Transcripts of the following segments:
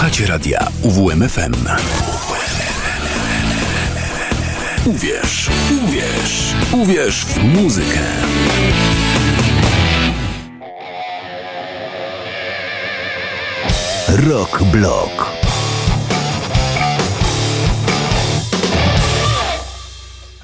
Słuchacie radia UWMFM. Uwierz, uwierz, uwierz w muzykę. Rock Block.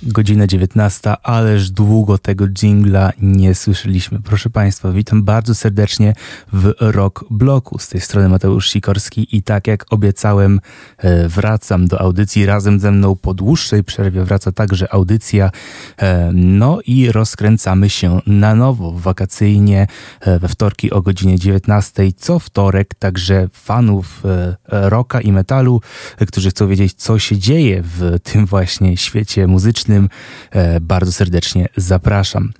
Godzina 19, ależ długo tego jingla nie słyszeliśmy. Proszę Państwa, witam bardzo serdecznie w Rock Bloku. Z tej strony Mateusz Sikorski i tak jak obiecałem, e, wracam do audycji. Razem ze mną po dłuższej przerwie wraca także audycja. E, no i rozkręcamy się na nowo, wakacyjnie, e, we wtorki o godzinie 19, co wtorek. Także fanów rocka i metalu, którzy chcą wiedzieć, co się dzieje w tym właśnie świecie muzycznym, E, bardzo serdecznie zapraszam.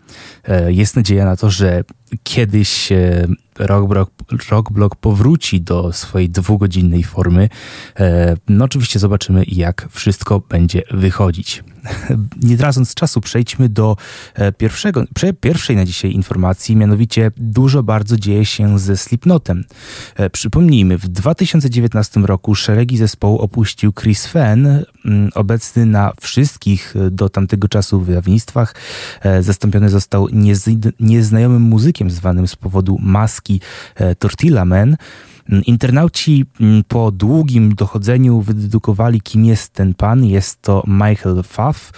E, jest nadzieja na to, że kiedyś e, Rockblock, Rockblock powróci do swojej dwugodzinnej formy. No oczywiście zobaczymy, jak wszystko będzie wychodzić. Nie tracąc czasu, przejdźmy do pierwszego, pierwszej na dzisiaj informacji, mianowicie dużo bardzo dzieje się ze Slipknotem. Przypomnijmy, w 2019 roku szeregi zespołu opuścił Chris Fenn, obecny na wszystkich do tamtego czasu wydawnictwach. Zastąpiony został nieznajomym muzykiem zwanym z powodu maski e, Tortilla Man. Internauci mm, po długim dochodzeniu wydedukowali, kim jest ten pan. Jest to Michael Pfaff.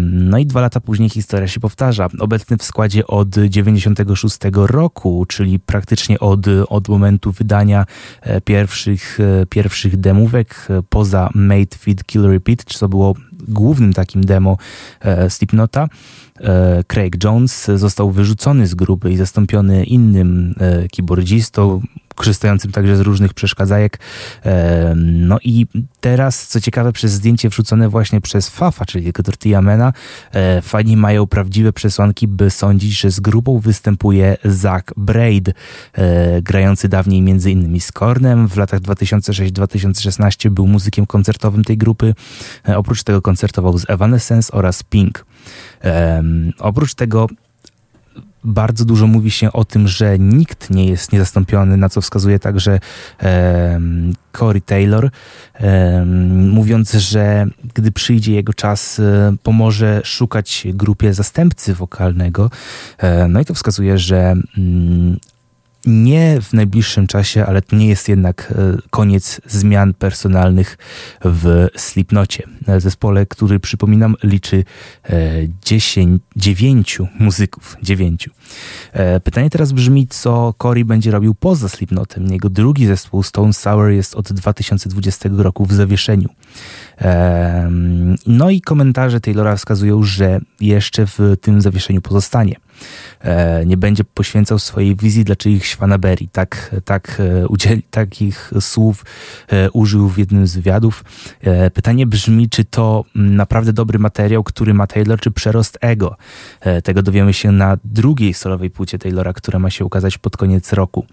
No i dwa lata później historia się powtarza. Obecny w składzie od 96 roku, czyli praktycznie od, od momentu wydania e, pierwszych, e, pierwszych demówek poza Made Feed Kill Repeat, co było głównym takim demo Slipnota. E, Craig Jones został wyrzucony z grupy i zastąpiony innym e, keyboardzistą, korzystającym także z różnych przeszkadzajek. E, no i teraz, co ciekawe, przez zdjęcie wrzucone właśnie przez Fafa, czyli Tortilla Mena, fani mają prawdziwe przesłanki, by sądzić, że z grupą występuje Zach Braid, grający dawniej innymi z Kornem. W latach 2006-2016 był muzykiem koncertowym tej grupy. Oprócz tego koncertował z Evanescence oraz Pink. Oprócz tego bardzo dużo mówi się o tym, że nikt nie jest niezastąpiony, na co wskazuje także um, Corey Taylor, um, mówiąc, że gdy przyjdzie jego czas, um, pomoże szukać grupie zastępcy wokalnego. E, no i to wskazuje, że mm, nie w najbliższym czasie, ale to nie jest jednak e, koniec zmian personalnych w Slipnocie. Zespole, który przypominam liczy 10, e, 9 muzyków. 9. E, pytanie teraz brzmi, co Cory będzie robił poza Slipnotem. Jego drugi zespół Stone Sour jest od 2020 roku w zawieszeniu. No i komentarze Taylora wskazują, że jeszcze w tym zawieszeniu pozostanie. E, nie będzie poświęcał swojej wizji dla czyichś fanaberii. Tak, tak, e, udzieli, takich słów e, użył w jednym z wywiadów. Pytanie brzmi, czy to naprawdę dobry materiał, który ma Taylor, czy przerost ego. Tego dowiemy się na drugiej solowej płycie Taylora, która ma się ukazać pod koniec roku.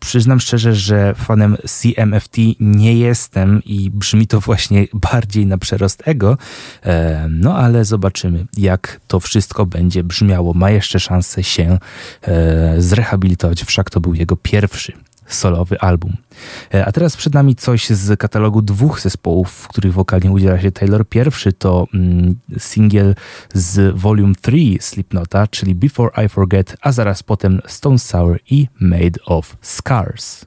Przyznam szczerze, że fanem CMFT nie jestem i brzmi to właśnie bardziej na przerost ego, no ale zobaczymy, jak to wszystko będzie brzmiało. Ma jeszcze szansę się e, zrehabilitować, wszak to był jego pierwszy solowy album. E, a teraz przed nami coś z katalogu dwóch zespołów, w których wokalnie udziela się Taylor. Pierwszy to mm, singiel z Volume 3 Slipnota, czyli Before I Forget, a zaraz potem Stone Sour i Made of Scars.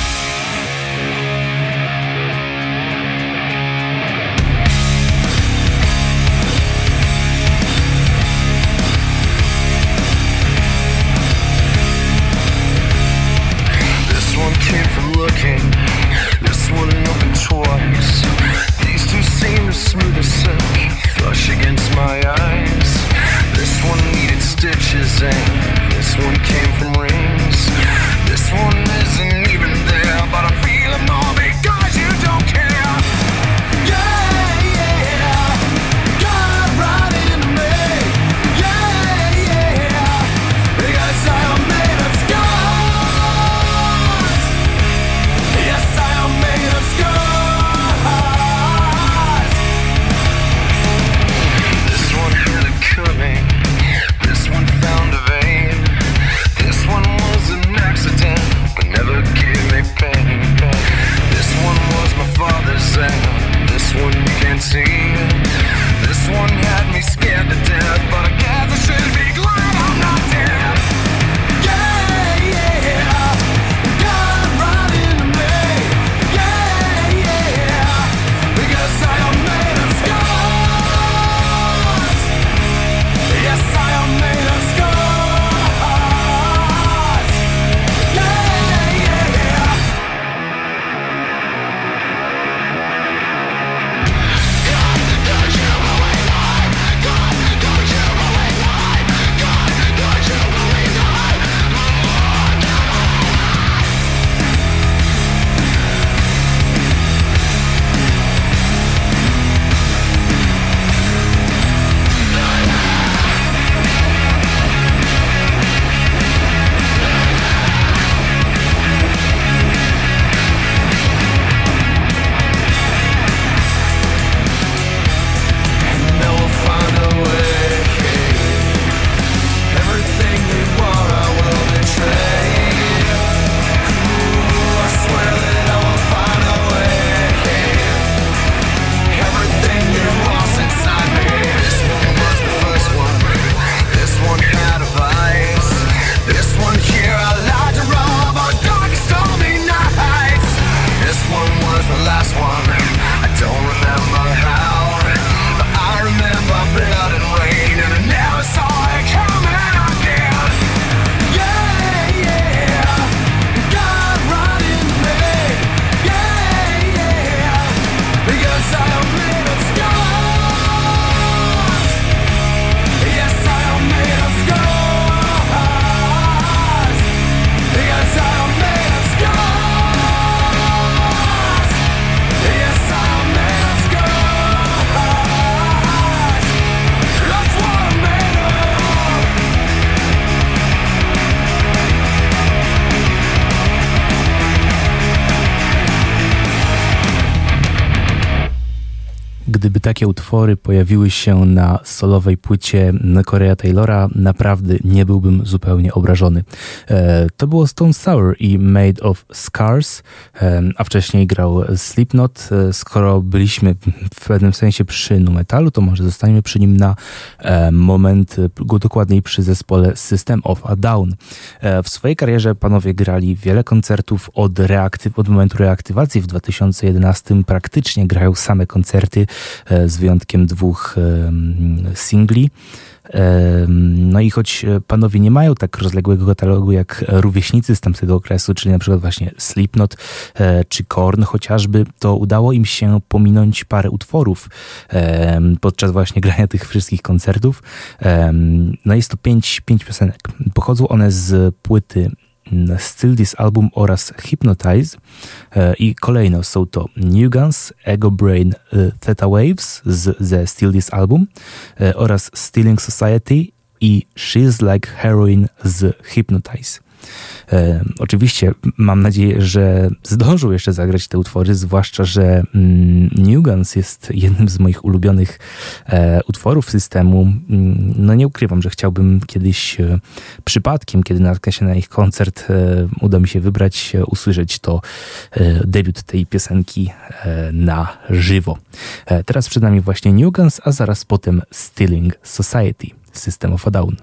Takie utwory pojawiły się na solowej płycie Korea Taylora, naprawdę nie byłbym zupełnie obrażony. E, to było Stone Sour i Made of Scars, e, a wcześniej grał Slipknot. E, skoro byliśmy w pewnym sensie przy nu metalu, to może zostaniemy przy nim na moment, dokładniej przy zespole System of a Down. W swojej karierze panowie grali wiele koncertów od, reaktyw- od momentu reaktywacji w 2011 praktycznie grają same koncerty z wyjątkiem dwóch singli. No i choć e, panowie nie mają tak rozległego katalogu jak rówieśnicy z tamtego okresu, czyli na przykład właśnie Slipknot e, czy Korn chociażby, to udało im się pominąć parę utworów podczas właśnie grania tych wszystkich koncertów. No jest to pięć, pięć piosenek. Pochodzą one z płyty Still This Album oraz Hypnotize E, i kolejno są to New Guns, Ego Brain, e, Theta Waves z, ze Still This Album e, oraz Stealing Society i She's Like Heroin z Hypnotize. E, oczywiście mam nadzieję, że zdążą jeszcze zagrać te utwory, zwłaszcza, że mm, New Guns jest jednym z moich ulubionych e, utworów systemu. Mm, No nie ukrywam, że chciałbym kiedyś e, przypadkiem, kiedy natka się na ich koncert, e, uda mi się wybrać, e, usłyszeć to e, debiut tej piosenki na żywo. Teraz przed nami właśnie New Guns, a zaraz potem Stealing Society, System of a Down.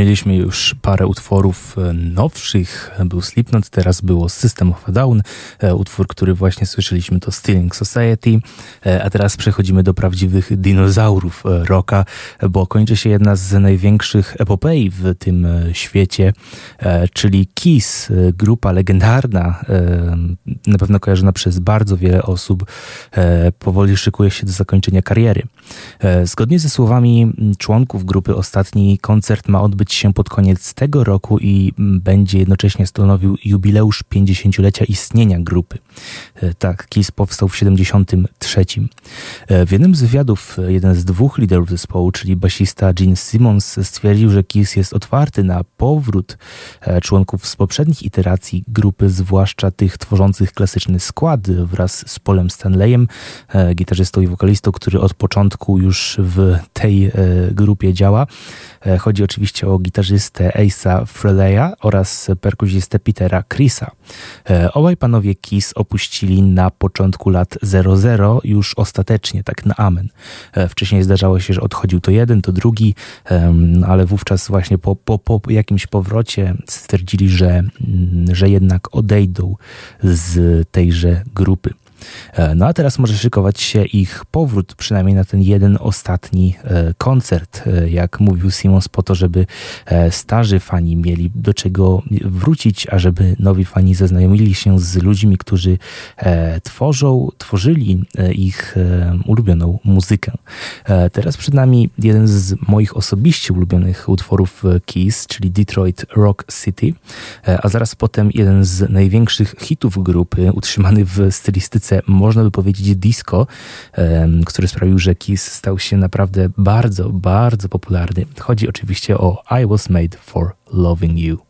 Mieliśmy już parę utworów e, nowszych. Był Slipknot, teraz było System of a Down. E, utwór, który właśnie słyszeliśmy to Stealing Society. E, a teraz przechodzimy do prawdziwych dinozaurów rocka, bo kończy się jedna z największych epopei w tym świecie, czyli Kiss, grupa legendarna, na pewno kojarzona przez bardzo wiele osób, powoli szykuje się do zakończenia kariery. Zgodnie ze słowami członków grupy, ostatni koncert ma odbyć się pod koniec tego roku i będzie jednocześnie stanowił jubileusz 50-lecia istnienia grupy. E, tak, KISS powstał w 73. E, w jednym z wywiadów jeden z dwóch liderów zespołu, czyli basista Gene Simmons, stwierdził, że KISS jest otwarty na powrót e, członków z poprzednich iteracji grupy, zwłaszcza tych tworzących klasyczny skład wraz z Polem Stanleyem, gitarzystą i wokalistą, który od początku już w tej grupie działa. Chodzi oczywiście o gitarzystę Ace'a Freleya oraz perkusistę Petera Chrisa. E, obaj panowie Kiss opuścili na początku lat 00 już ostatecznie, tak na amen. E, wcześniej zdarzało się, że odchodził to jeden, to drugi, ale wówczas właśnie po, po, po jakimś powrocie stwierdzili, że, mm, że jednak odejdą z tejże grupy. E, no a teraz może szykować się ich powrót, przynajmniej na ten jeden ostatni e, koncert, e, jak mówił Simons, po to, żeby starzy fani mieli do czego wrócić, a żeby nowi fani zaznajomili się z ludźmi, którzy tworzą, tworzyli ich ulubioną muzykę. Teraz przed nami jeden z moich osobiście ulubionych utworów Kiss, czyli Detroit Rock City, a zaraz potem jeden z największych hitów grupy, utrzymany w stylistyce można by powiedzieć, disco, który sprawił, że Kiss stał się naprawdę bardzo, bardzo popularny. Chodzi oczywiście o I Was Made for Loving You.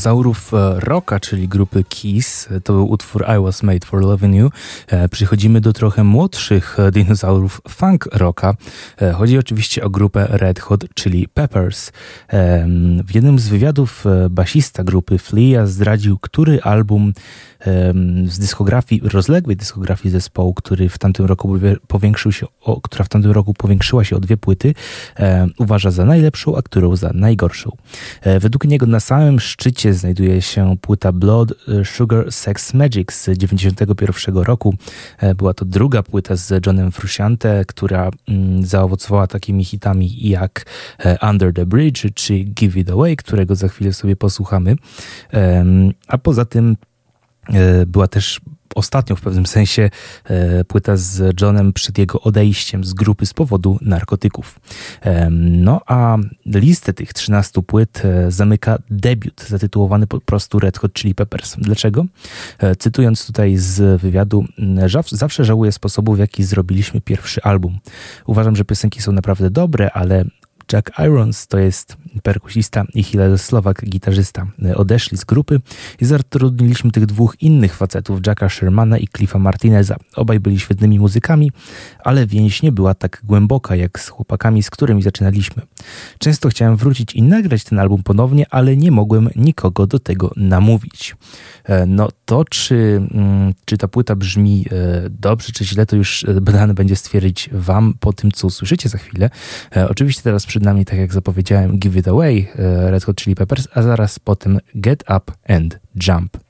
dinozaurów fanów rocka, czyli grupy Kiss. To był utwór I Was Made for Loving You. E, przychodzimy do trochę młodszych e, dinozaurów funk rocka. E, chodzi oczywiście o grupę Red Hot, czyli Peppers. W jednym z wywiadów basista grupy Flea zdradził, który album z dyskografii, rozległej dyskografii zespołu, który w tamtym roku powiększył się, o, która w tamtym roku powiększyła się o dwie płyty, uważa za najlepszą, a którą za najgorszą. Według niego na samym szczycie znajduje się płyta Blood Sugar Sex Magic z 1991 roku. E, Była to druga płyta z Johnem Frusciante, która mm, zaowocowała takimi hitami jak e, Under the Bridge czy Give It Away, którego za chwilę sobie posłuchamy. A poza tym e, była też ostatnią w pewnym sensie e, płyta z Johnem przed jego odejściem z grupy z powodu narkotyków. No a listę tych 13 płyt e, zamyka debiut zatytułowany po prostu Red Hot Chili Peppers. Dlaczego? E, Cytując tutaj z wywiadu, m, "Żaw- zawsze żałuję sposobu, w jaki zrobiliśmy pierwszy album. Uważam, że piosenki są naprawdę dobre, ale Jack Irons to jest perkusista i Hilary Słowak, gitarzysta. Odeszli z grupy i zatrudniliśmy tych dwóch innych facetów, Jacka Shermana i Cliffa Martineza. Obaj byli świetnymi muzykami, ale więź nie była tak głęboka jak z chłopakami, z którymi zaczynaliśmy. Często chciałem wrócić i nagrać ten album ponownie, ale nie mogłem nikogo do tego namówić. E, No to, czy, mm, czy ta płyta brzmi e, dobrze, czy źle, to już e, dane będzie stwierdzić wam po tym, co usłyszycie za chwilę. E, Oczywiście teraz przed nami, tak jak zapowiedziałem, Give It Away, Red Hot Chili Peppers, a zaraz potem Get Up and Jump.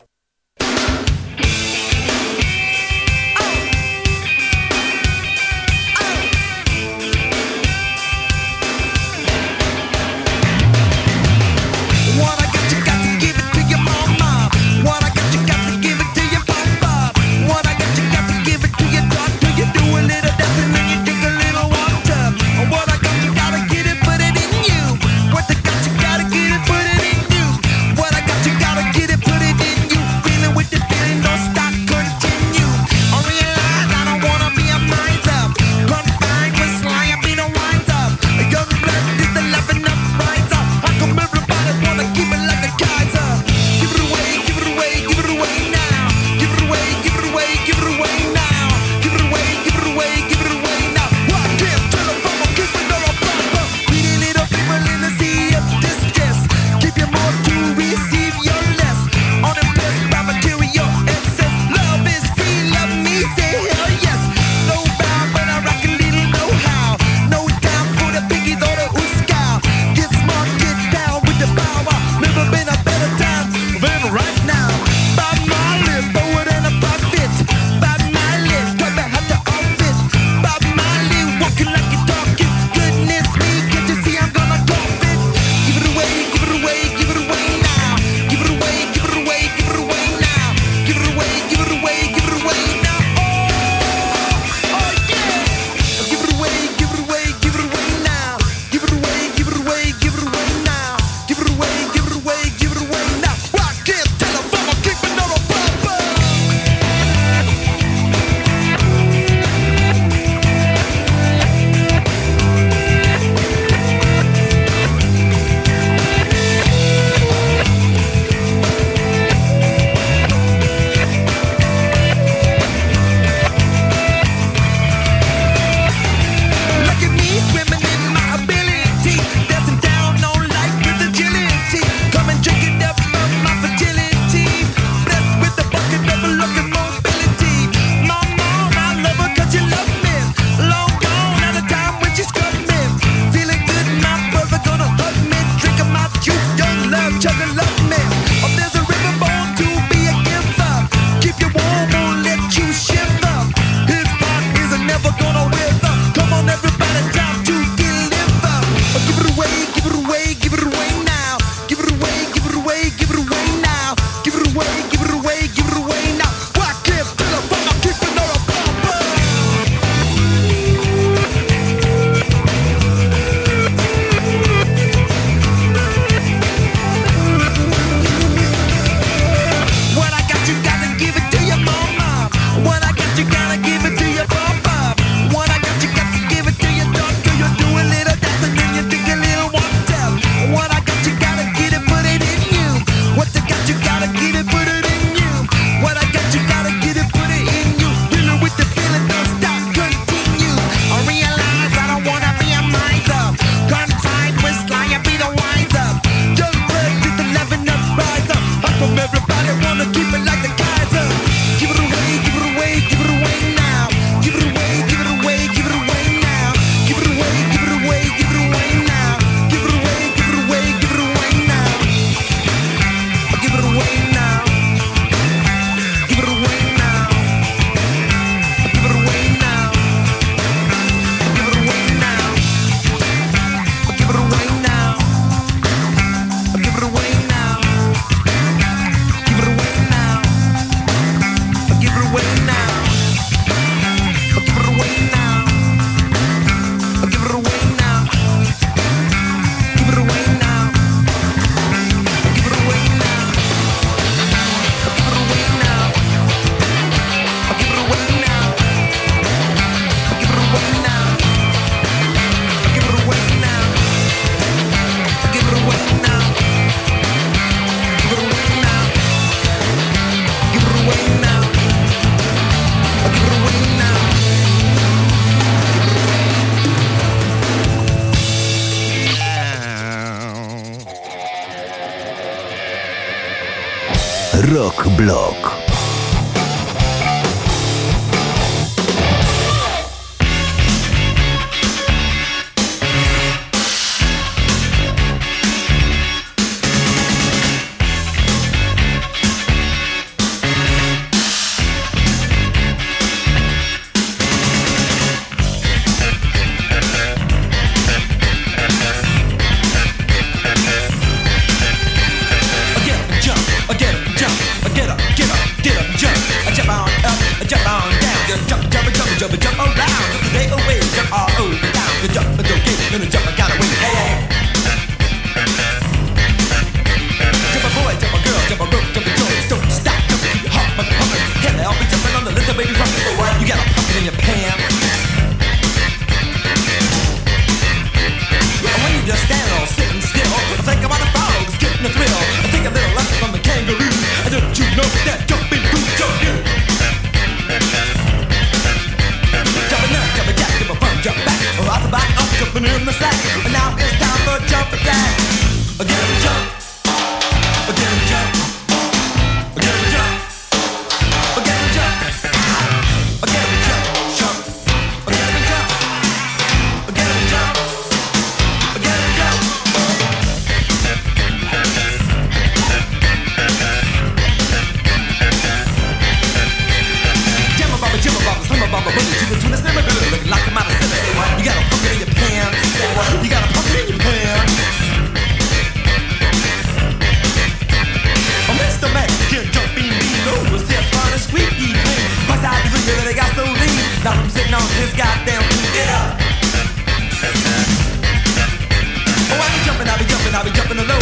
Rock Blog. Now I'm sitting on his goddamn feet. Get up. Oh, I be jumping, I be jumping, I be jumping alone.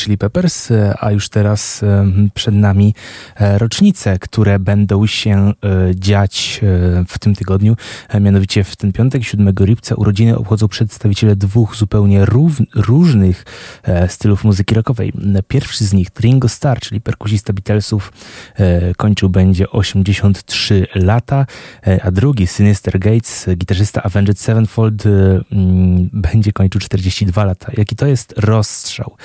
Chili Peppers, a już teraz przed nami e, rocznice, które będą się e, dziać e, w tym tygodniu. Mianowicie w ten piątek, 7 lipca, urodziny obchodzą przedstawiciele dwóch zupełnie różnych stylów muzyki rockowej. Pierwszy z nich, Ringo Starr, czyli perkusista Beatlesów, kończył będzie 83 lata, a drugi, Sinister Gates, gitarzysta Avenged Sevenfold, będzie kończył 42 lata. Jaki to jest rozstrzał?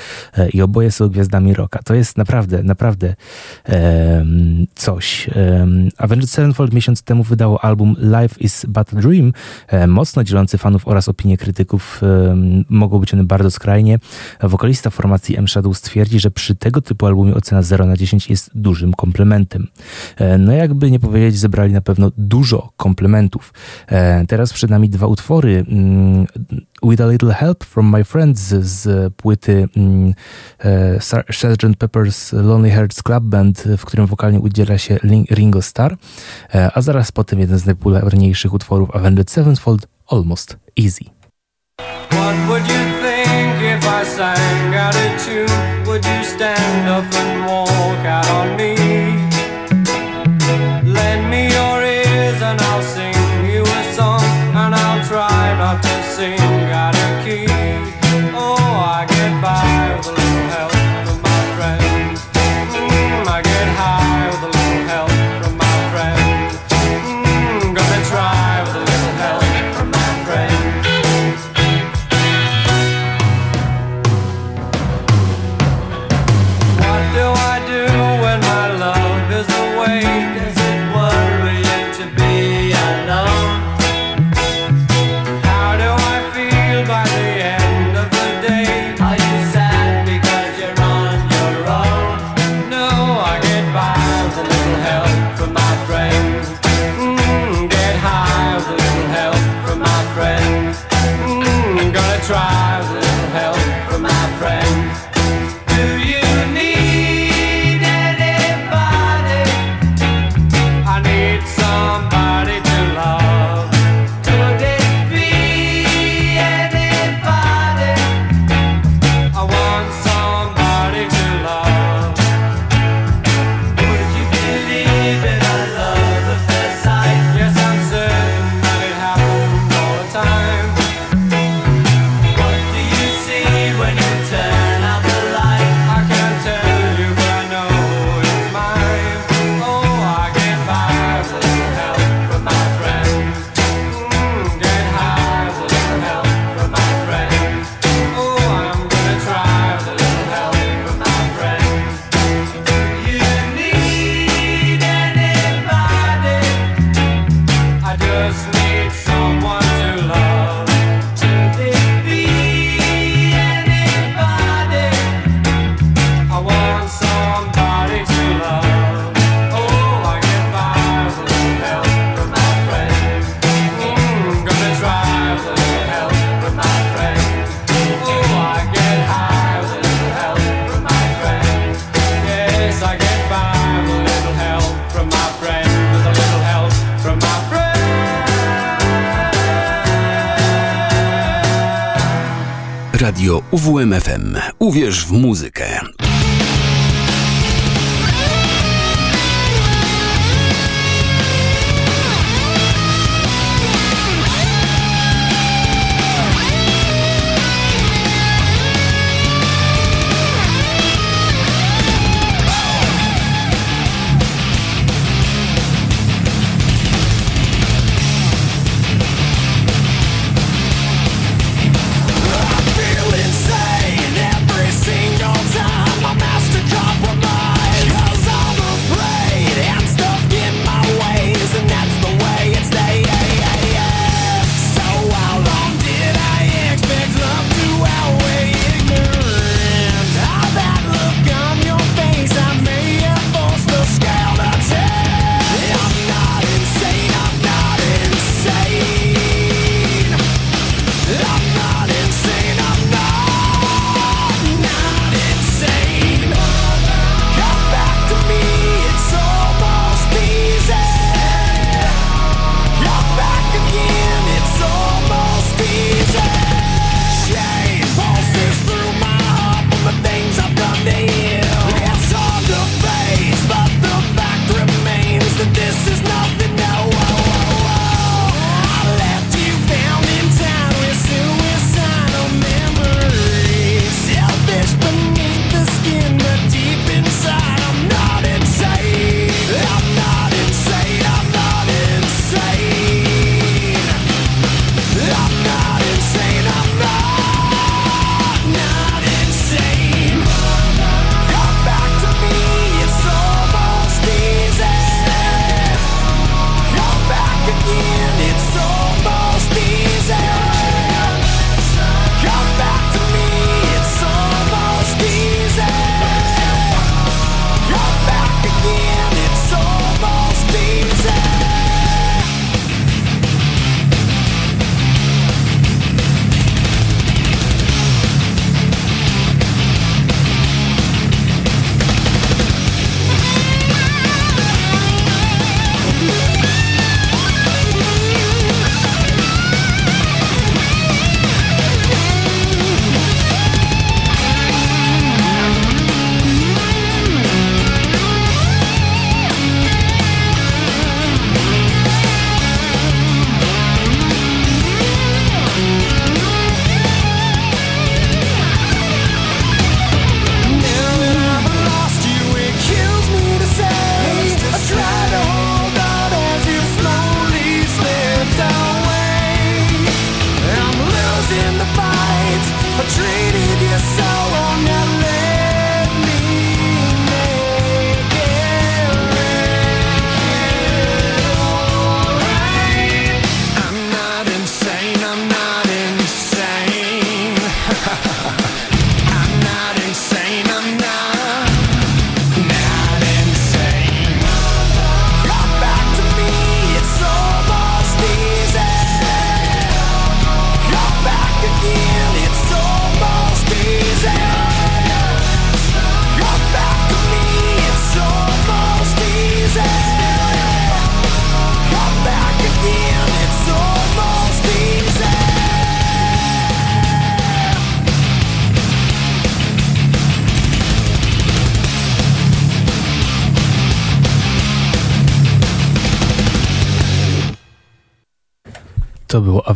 I oboje są gwiazdami rocka. To jest naprawdę, naprawdę em, coś. Em, Avenged Sevenfold miesiąc temu wydało album Life is But a Dream, e, mocno dzielący fanów oraz opinie krytyków. em, Mogą być one bardzo skrajnie. Wokalista formacji M Shadow stwierdzi, że przy tego typu albumie ocena 0 na 10 jest dużym komplementem. E, No jakby nie powiedzieć, zebrali na pewno dużo komplementów. E, Teraz przed nami dwa utwory. With a Little Help from My Friends z płyty mm, e, Sgt. Pepper's Lonely Hearts Club Band, w którym wokalnie udziela się Ringo Starr, E, a zaraz potem jeden z najpopularniejszych utworów Avenged Sevenfold, Almost Easy. What would you think if I sang out a tune? Would you stand up and walk out on me?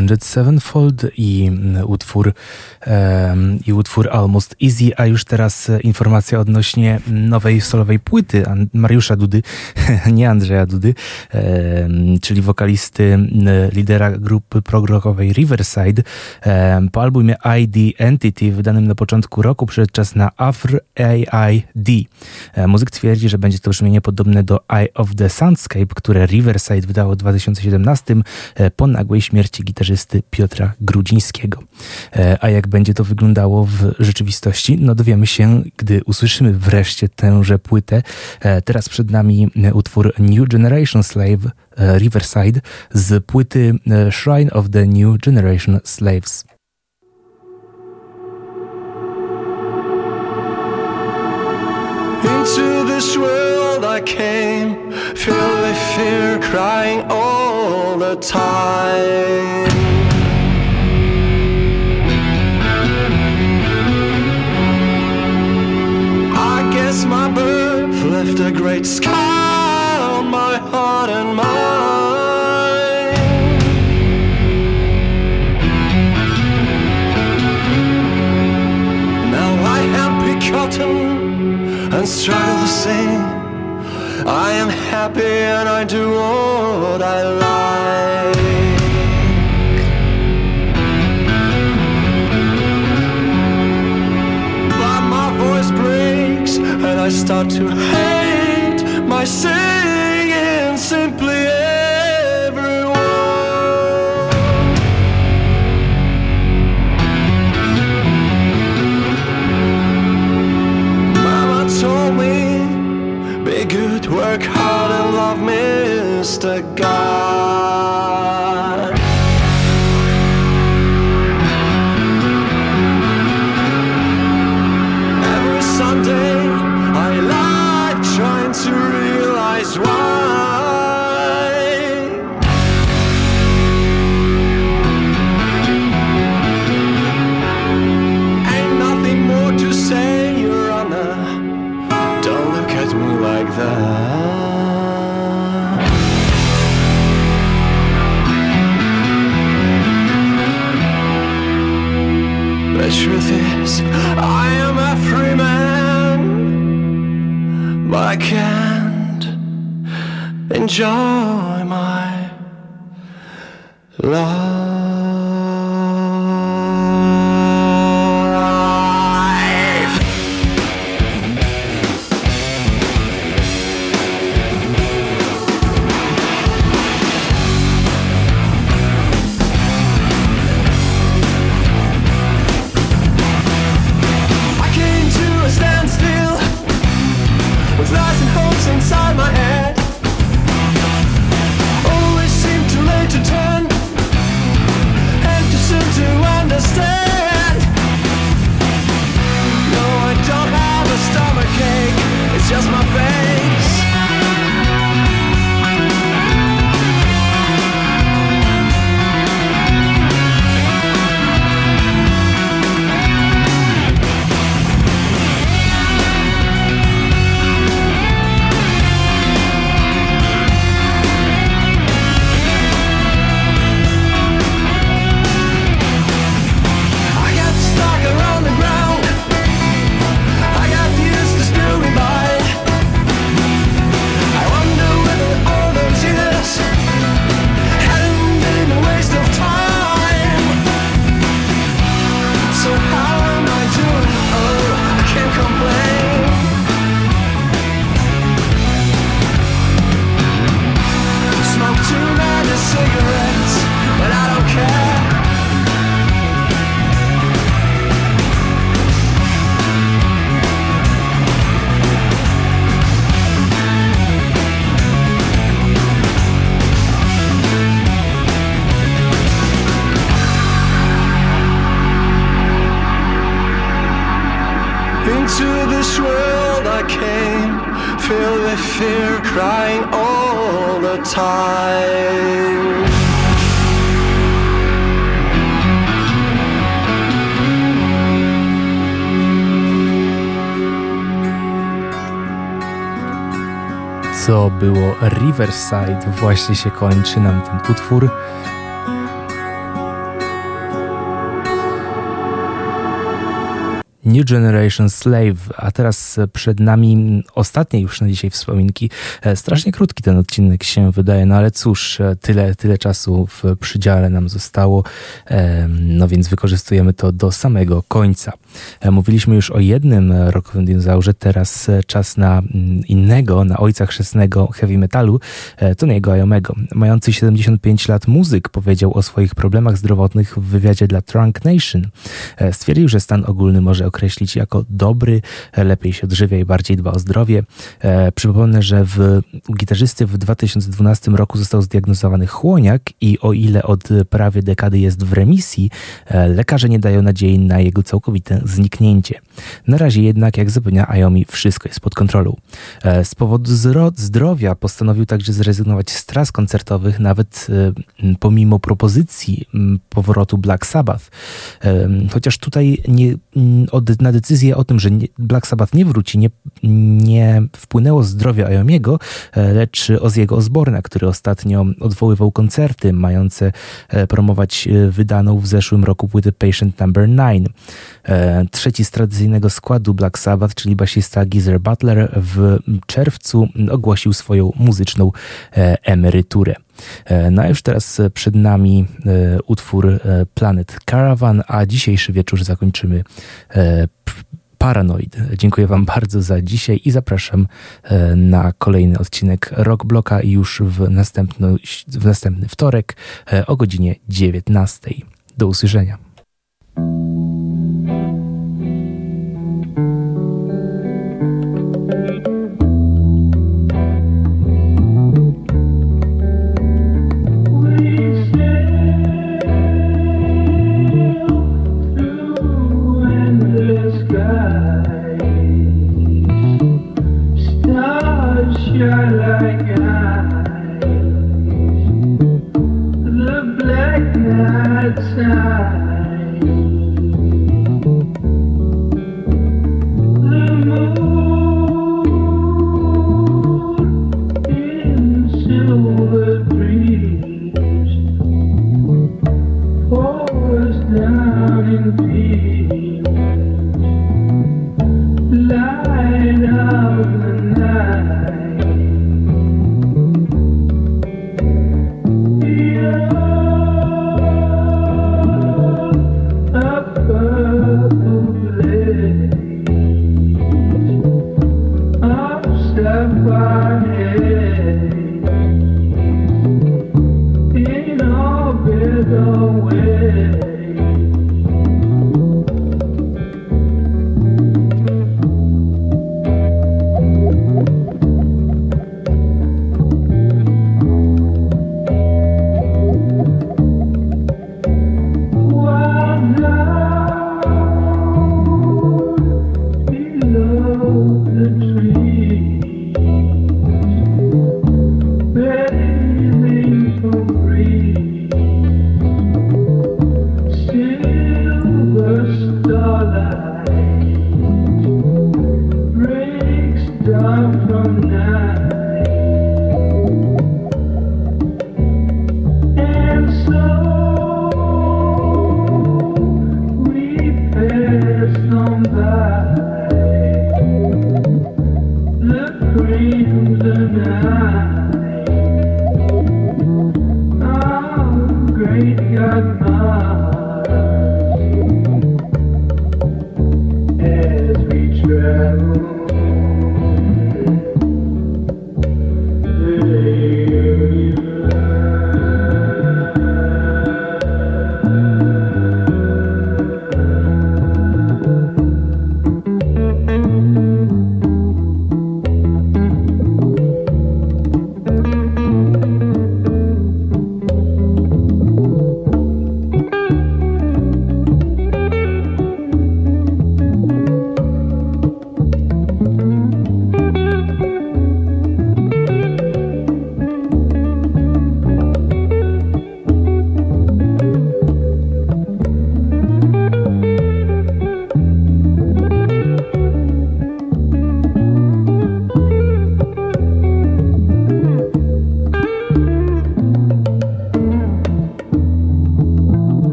Avenged Sevenfold i mm, utwór, um, i utwór Almost Easy, a już teraz e, informacja odnośnie nowej solowej płyty Mariusza Dudy, nie Andrzeja Dudy, um, czyli wokalisty, lidera grupy progrokowej Riverside. Um, po albumie ID Entity wydanym na początku roku przyszedł czas na Afr AID. E, muzyk twierdzi, że będzie to brzmienie podobne do Eye of the Soundscape, które Riverside wydało w 2017 e, po nagłej śmierci gitarze Piotra Grudzińskiego. E, a jak będzie to wyglądało w rzeczywistości? No dowiemy się, gdy usłyszymy wreszcie tęże płytę. E, teraz przed nami utwór New Generation Slave e, Riverside z płyty Shrine of the New Generation Slaves. Into this world I came, filled with fear, crying, oh. all the time. I guess my birth left a great scar on my heart and mind. Now I am pick and struggle to sing I am happy and I do what I like. But my voice breaks and I start to hate my singing simply just a guy. The truth is, I am a free man, but I can't enjoy my life. Crying all the time. Co było Riverside, właśnie się kończy nam ten utwór. New Generation Slave, a teraz przed nami ostatnie już na dzisiaj wspominki. E, Strasznie krótki ten odcinek się wydaje, no ale cóż, e, tyle, tyle czasu w przydziale nam zostało, e, no więc wykorzystujemy to do samego końca. Mówiliśmy już o jednym rockowym dinozaurze, teraz czas na mm, innego, na ojca chrzestnego heavy metalu, Tony'ego Iomego. Mający 75 lat muzyk powiedział o swoich problemach zdrowotnych w wywiadzie dla Trunk Nation. Stwierdził, że stan ogólny może określić jako dobry, e, lepiej się odżywia i bardziej dba o zdrowie. E, Przypomnę, że w, u gitarzysty w 2012 roku został zdiagnozowany chłoniak i o ile od prawie dekady jest w remisji, e, lekarze nie dają nadziei na jego całkowite zniknięcie. Na razie jednak, jak zapewnia Ayomi, wszystko jest pod kontrolą. Z powodu zdrowia postanowił także zrezygnować z tras koncertowych, nawet pomimo propozycji powrotu Black Sabbath. Chociaż tutaj nie, od na decyzję o tym, że Black Sabbath nie wróci, nie, nie wpłynęło zdrowie Ayomiego, e, lecz Ozziego Osborna, który ostatnio odwoływał koncerty mające e, promować e, wydaną w zeszłym roku płytę Patient Number 9. E, Trzeci z tradycyjnego składu Black Sabbath, czyli basista Geezer Butler w czerwcu ogłosił swoją muzyczną e, emeryturę. E, No a już teraz przed nami utwór Planet Caravan, a dzisiejszy wieczór zakończymy Paranoid. Dziękuję Wam bardzo za dzisiaj i zapraszam na kolejny odcinek Rock Bloka już w w następny wtorek o godzinie 19. Do usłyszenia.